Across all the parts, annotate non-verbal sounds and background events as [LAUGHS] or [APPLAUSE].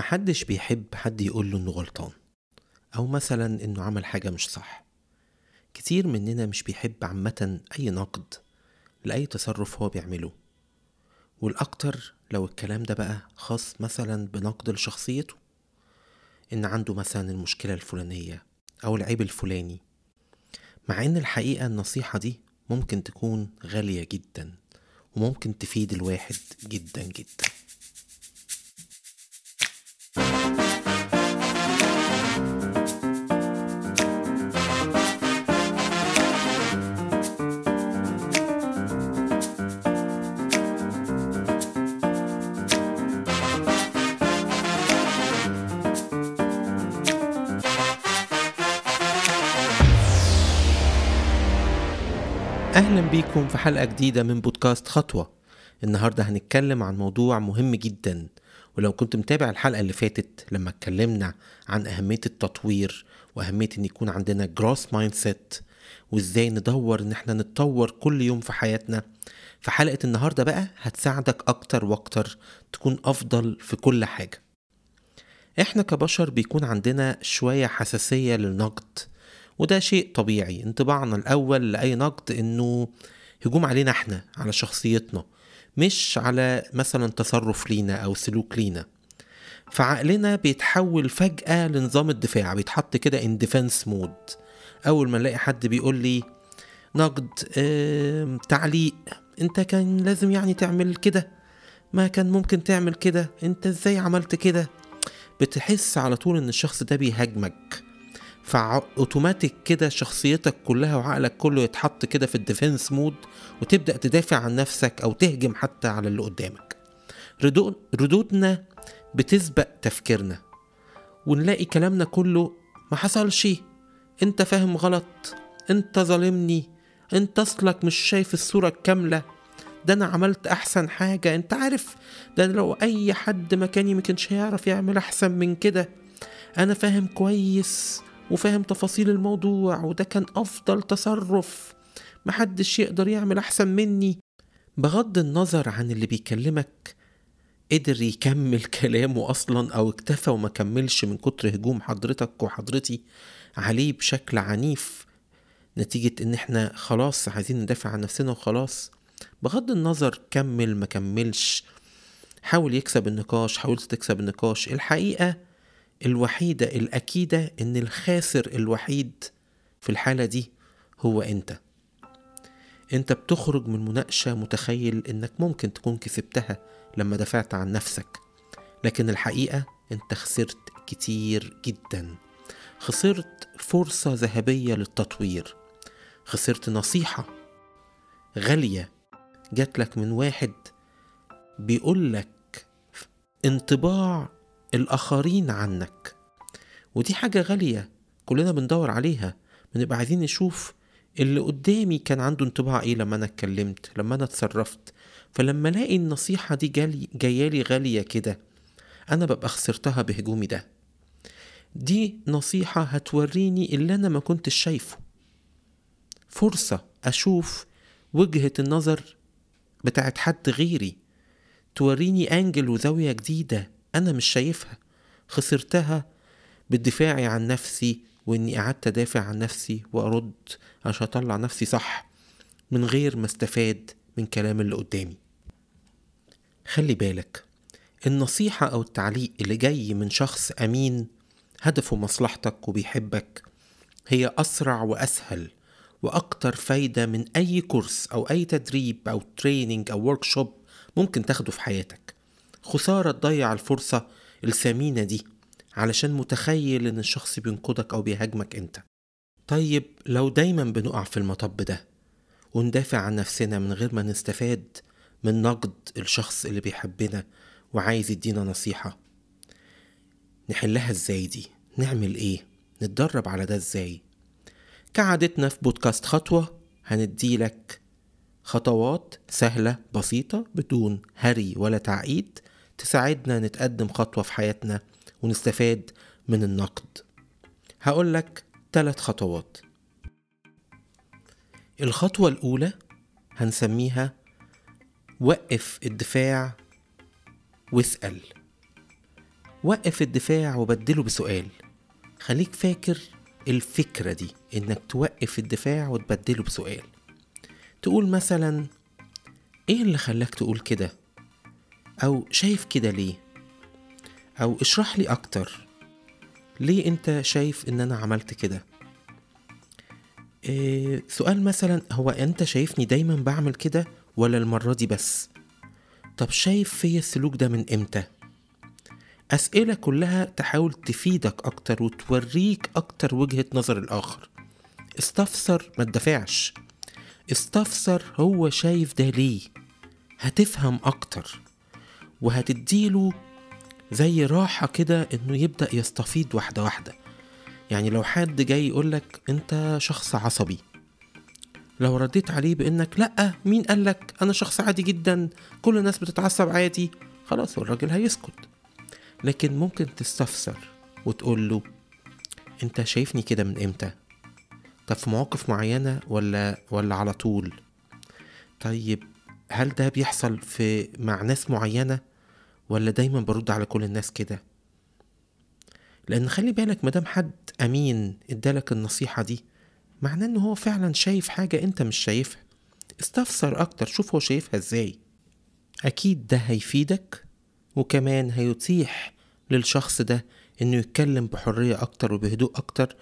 محدش بيحب حد يقوله إنه غلطان أو مثلا إنه عمل حاجة مش صح. كتير مننا مش بيحب عامة أي نقد لأي تصرف هو بيعمله. والأكتر لو الكلام ده بقى خاص مثلا بنقد لشخصيته. إن عنده مثلا المشكلة الفلانية أو العيب الفلاني. مع إن الحقيقة النصيحة دي ممكن تكون غالية جدا وممكن تفيد الواحد جدا جدا. أهلا بيكم في حلقة جديدة من بودكاست خطوة. النهاردة هنتكلم عن موضوع مهم جدا. ولو كنت متابع الحلقة اللي فاتت لما اتكلمنا عن أهمية التطوير وأهمية إن يكون عندنا growth mindset وإزاي ندور إن إحنا نتطور كل يوم في حياتنا في حلقة النهاردة بقى هتساعدك أكتر وأكتر تكون أفضل في كل حاجة. إحنا كبشر بيكون عندنا شوية حساسية للنقد. وده شيء طبيعي. انطباعنا الأول لأي نقد إنه هجوم علينا إحنا على شخصيتنا مش على مثلا تصرف لينا أو سلوك لينا. فعقلنا بيتحول فجأة لنظام الدفاع بيتحط كده in defense mode أول ما نلاقي حد بيقول لي نقد آه تعليق أنت كان لازم يعني تعمل كده. ما كان ممكن تعمل كده. أنت إزاي عملت كده؟ بتحس على طول إن الشخص ده بيهاجمك. فأوتوماتيك كده شخصيتك كلها وعقلك كله يتحط كده في ال defense mode وتبدأ تدافع عن نفسك أو تهجم حتى على اللي قدامك. ردود ردودنا بتسبق تفكيرنا. ونلاقي كلامنا كله ما حصلش. أنت فاهم غلط. أنت ظالمني. أنت أصلك مش شايف الصورة الكاملة. ده أنا عملت أحسن حاجة. أنت عارف ده لو أي حد مكاني ما كانش هيعرف يعمل أحسن من كده. أنا فاهم كويس. وفاهم تفاصيل الموضوع وده كان أفضل تصرف. محدش يقدر يعمل أحسن مني. بغض النظر عن اللي بيكلمك قدر يكمل [LAUGHS] كلامه أصلا أو اكتفى وما كملش من كتر هجوم حضرتك وحضرتي عليه بشكل عنيف. نتيجة إن إحنا خلاص عايزين ندافع عن نفسنا وخلاص. بغض النظر كمل ما كملش. حاول يكسب النقاش حاولت تكسب النقاش. الحقيقة الوحيدة الأكيدة إن الخاسر الوحيد في الحالة دي هو أنت. أنت بتخرج من مناقشة متخيل إنك ممكن تكون كسبتها لما دافعت عن نفسك. لكن الحقيقة أنت خسرت كتير جدا. خسرت فرصة ذهبية للتطوير. خسرت نصيحة غالية جاتلك من واحد بيقولك انطباع الآخرين عنك. ودي حاجة غالية كلنا بندور عليها بنبقى عايزين نشوف اللي قدامي كان عنده انطباع إيه لما أنا اتكلمت لما أنا اتصرفت. فلما ألاقي النصيحة دي جالي جايالي غالية كده أنا ببقى خسرتها بهجومي ده. دي نصيحة هتوريني اللي أنا ما كنتش شايفه. فرصة أشوف وجهة النظر بتاعت حد غيري توريني أنجل وزاوية جديدة. أنا مش شايفها. خسرتها بدفاعي عن نفسي وإني قعدت أدافع عن نفسي وأرد عشان أطلع نفسي صح من غير ما أستفاد من كلام اللي قدامي. خلي بالك النصيحة أو التعليق اللي جاي من شخص أمين هدفه مصلحتك وبيحبك هي أسرع وأسهل وأكتر فايدة من أي course أو أي تدريب أو training أو workshop ممكن تاخده في حياتك. خسارة تضيع الفرصة الثمينة دي علشان متخيل إن الشخص بينقدك أو بيهاجمك انت طيب لو دايما بنقع في المطب ده وندافع عن نفسنا من غير ما نستفاد من نقد الشخص اللي بيحبنا وعايز يدينا نصيحة نحلها إزاي دي؟ نعمل إيه؟ نتدرب على ده إزاي؟ كعادتنا في بودكاست خطوة هنديلك خطوات سهلة بسيطة بدون هري ولا تعقيد تساعدنا نتقدم خطوة في حياتنا ونستفاد من النقد. هقول لك ثلاث خطوات. الخطوة الأولى هنسميها وقف الدفاع واسأل. وقف الدفاع وبدله بسؤال. خليك فاكر الفكرة دي إنك توقف الدفاع وتبدله بسؤال. تقول مثلا إيه اللي خلاك تقول كده؟ أو شايف كده ليه؟ أو اشرح لي أكتر. ليه أنت شايف إن أنا عملت كده؟ إيه سؤال مثلا هو أنت شايفني دايما بعمل كده ولا المرة دي بس؟ طب شايف فيا السلوك ده من إمتى؟ أسئلة كلها تحاول تفيدك أكتر وتوريك أكتر وجهة نظر الآخر. استفسر ما تدافعش. استفسر هو شايف ده ليه؟ هتفهم أكتر. وهتديله زي راحة كده إنه يبدأ يستفيد واحدة واحدة. يعني لو حد جاي يقولك أنت شخص عصبي لو رديت عليه بإنك لأ مين قالك أنا شخص عادي جدا كل الناس بتتعصب عادي خلاص الراجل هيسكت. لكن ممكن تستفسر وتقول له أنت شايفني كده من إمتى؟ طب في مواقف معينة ولا ولا على طول؟ طيب هل ده بيحصل في مع ناس معينة؟ ولا دايما برد على كل الناس كده؟ لأن خلي بالك مدام حد أمين إدالك النصيحة دي معناه إن هو فعلا شايف حاجة أنت مش شايفها. استفسر أكتر شوف هو شايفها إزاي. أكيد ده هيفيدك وكمان هيتيح للشخص ده إنه يتكلم بحرية أكتر وبهدوء أكتر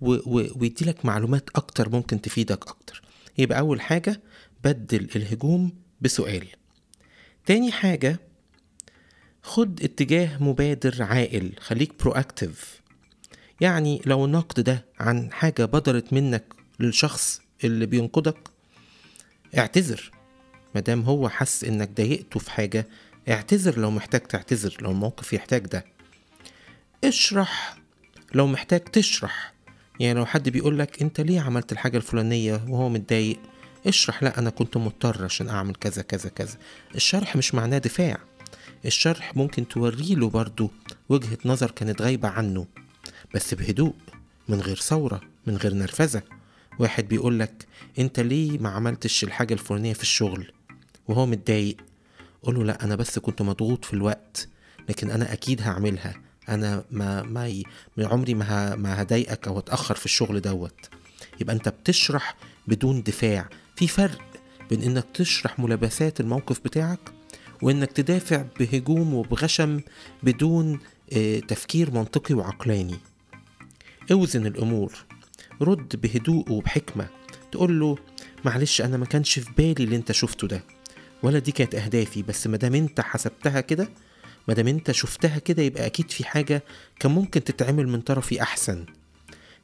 ويديلك معلومات أكتر ممكن تفيدك أكتر. يبقى أول حاجة بدل الهجوم بسؤال. تاني حاجة خد اتجاه مبادر عاقل خليك برواكتيف يعني لو النقد ده عن حاجة بدرت منك للشخص اللي بينقدك اعتذر. مادام هو حس إنك ضايقته في حاجة اعتذر لو محتاج تعتذر لو الموقف يحتاج ده. اشرح لو محتاج تشرح. يعني لو حد بيقولك أنت ليه عملت الحاجة الفلانية وهو متضايق؟ اشرح لا أنا كنت مضطر عشان أعمل كذا كذا كذا. الشرح مش معناه دفاع. الشرح ممكن توريله برضو وجهة نظر كانت غايبة عنه بس بهدوء من غير ثورة من غير نرفزة. واحد بيقولك أنت ليه ما عملتش الحاجة الفلانية في الشغل؟ وهو متضايق. قوله لا أنا بس كنت مضغوط في الوقت لكن أنا أكيد هعملها. أنا ما ما ي- عمري ما ه- ما هضايقك أو اتاخر في الشغل دوت. يبقى أنت بتشرح بدون دفاع. في فرق بين إنك تشرح ملابسات الموقف بتاعك وإنك تدافع بهجوم وبغشم بدون آه، تفكير منطقي وعقلاني. أوزن الأمور. رد بهدوء وبحكمة. تقول له معلش أنا ما كانش في بالي اللي أنت شفته ده. ولا دي كانت أهدافي بس ما دام أنت حسبتها كده ما دام أنت شفتها كده يبقى أكيد في حاجة كان ممكن تتعمل من طرفي أحسن.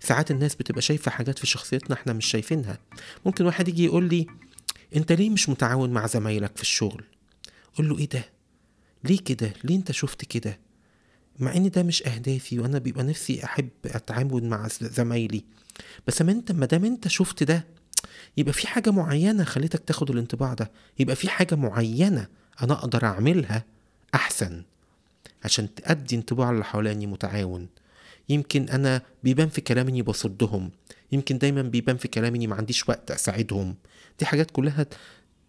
ساعات الناس بتبقى شايفة حاجات في شخصيتنا إحنا مش شايفينها. ممكن واحد يجي يقول لي أنت ليه مش متعاون مع زمايلك في الشغل؟ قول له إيه ده؟ ليه كده؟ ليه أنت شفت كده؟ مع إن ده مش أهدافي وأنا بيبقى نفسي أحب اتعاون مع زمايلي. بس ما أنت ما دام أنت شفت ده يبقى في حاجة معينة خليتك تاخد الانطباع ده. يبقى في حاجة معينة أنا أقدر أعملها أحسن عشان تأدي انطباع اللي حواليني متعاون. يمكن أنا بيبان في كلامي إني بصدهم. يمكن دايما بيبان في كلامي إني ما عنديش وقت أساعدهم. دي حاجات كلها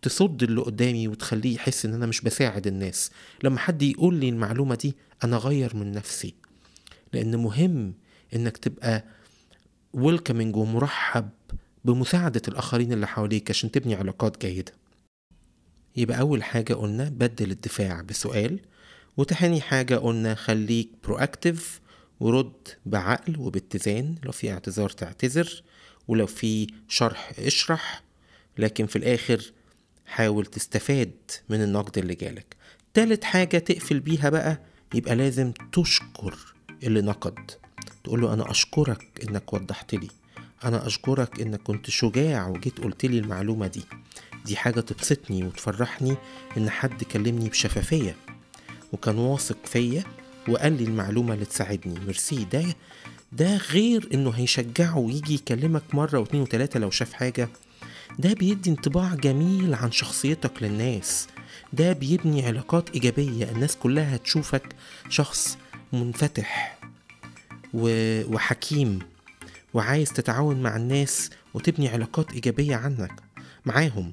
تصد اللي قدامي وتخليه يحس إن أنا مش بساعد الناس. لما حد يقول لي المعلومة دي أنا أغير من نفسي. لأن مهم إنك تبقى ويلكمينج ومرحب بمساعدة الآخرين اللي حواليك عشان تبني علاقات جيدة. يبقى أول حاجة قلنا بدل الدفاع بسؤال وتاني حاجة قلنا خليك برواكتيف ورد بعقل وباتزان. لو في اعتذار تعتذر ولو في شرح اشرح. لكن في الآخر حاول تستفاد من النقد اللي جالك. تالت حاجة تقفل بيها بقى يبقى لازم تشكر اللي نقد. تقول له أنا أشكرك إنك وضحت لي. أنا أشكرك إنك كنت شجاع وجيت قلت لي المعلومة دي. دي حاجة تبسطني وتفرحني إن حد كلمني بشفافية. وكان واثق فيا وقال لي المعلومة اللي تساعدني. ميرسي. ده ده غير إنه هيشجعه ويجي يكلمك مرة واتنين وتلاتة لو شاف حاجة. ده بيدي انطباع جميل عن شخصيتك للناس. ده بيبني علاقات إيجابية الناس كلها هتشوفك شخص منفتح و- وحكيم وعايز تتعاون مع الناس وتبني علاقات إيجابية عنك معاهم.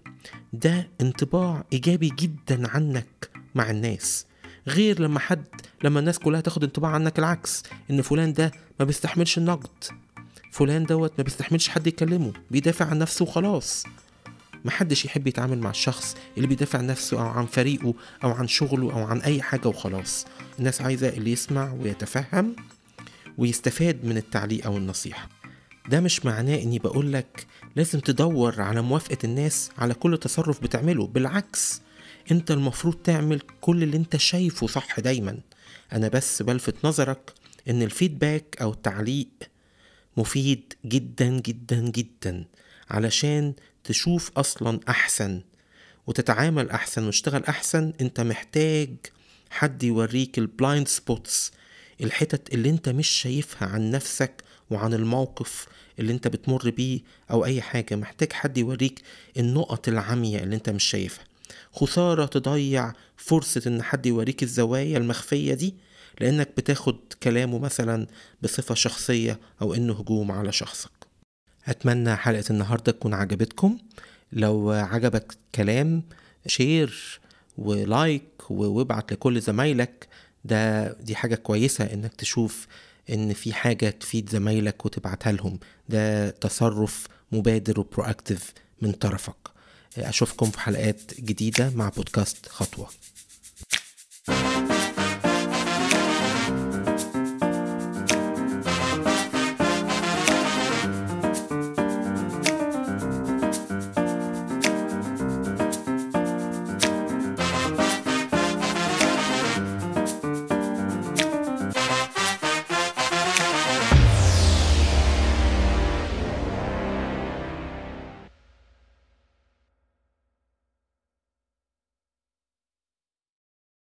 ده انطباع إيجابي جدا عنك مع الناس. غير لما حد لما الناس كلها تاخد انطباع عنك العكس إن فلان ده ما بيستحملش النقد. فلان دوت ما بيستحملش حد يكلمه بيدافع عن نفسه وخلاص. محدش يحب يتعامل مع الشخص اللي بيدافع عن نفسه أو عن فريقه أو عن شغله أو عن أي حاجة وخلاص. الناس عايزة اللي يسمع ويتفهم ويستفاد من التعليق أو النصيحة. ده مش معناه إني بقولك لازم تدور على موافقة الناس على كل تصرف بتعمله. بالعكس أنت المفروض تعمل كل اللي أنت شايفه صح دايما. أنا بس بلفت نظرك إن الفيدباك أو التعليق مفيد جدا جدا جدا علشان تشوف أصلا أحسن وتتعامل أحسن وتشتغل أحسن أنت محتاج حد يوريك ال blind spots الحتت اللي أنت مش شايفها عن نفسك وعن الموقف اللي أنت بتمر بيه أو أي حاجة. محتاج حد يوريك النقط العمية اللي أنت مش شايفها. خسارة تضيع فرصة إن حد يوريك الزوايا المخفية دي لأنك بتاخد كلامه مثلا بصفة شخصية أو إنه هجوم على شخصك. أتمنى حلقة النهاردة تكون عجبتكم. لو عجبك كلام share و like وابعت لكل زمايلك. ده دي حاجة كويسة إنك تشوف إن في حاجة تفيد زمايلك وتبعتها لهم. ده تصرف مبادر و proactive من طرفك. أشوفكم في حلقات جديدة مع بودكاست خطوة.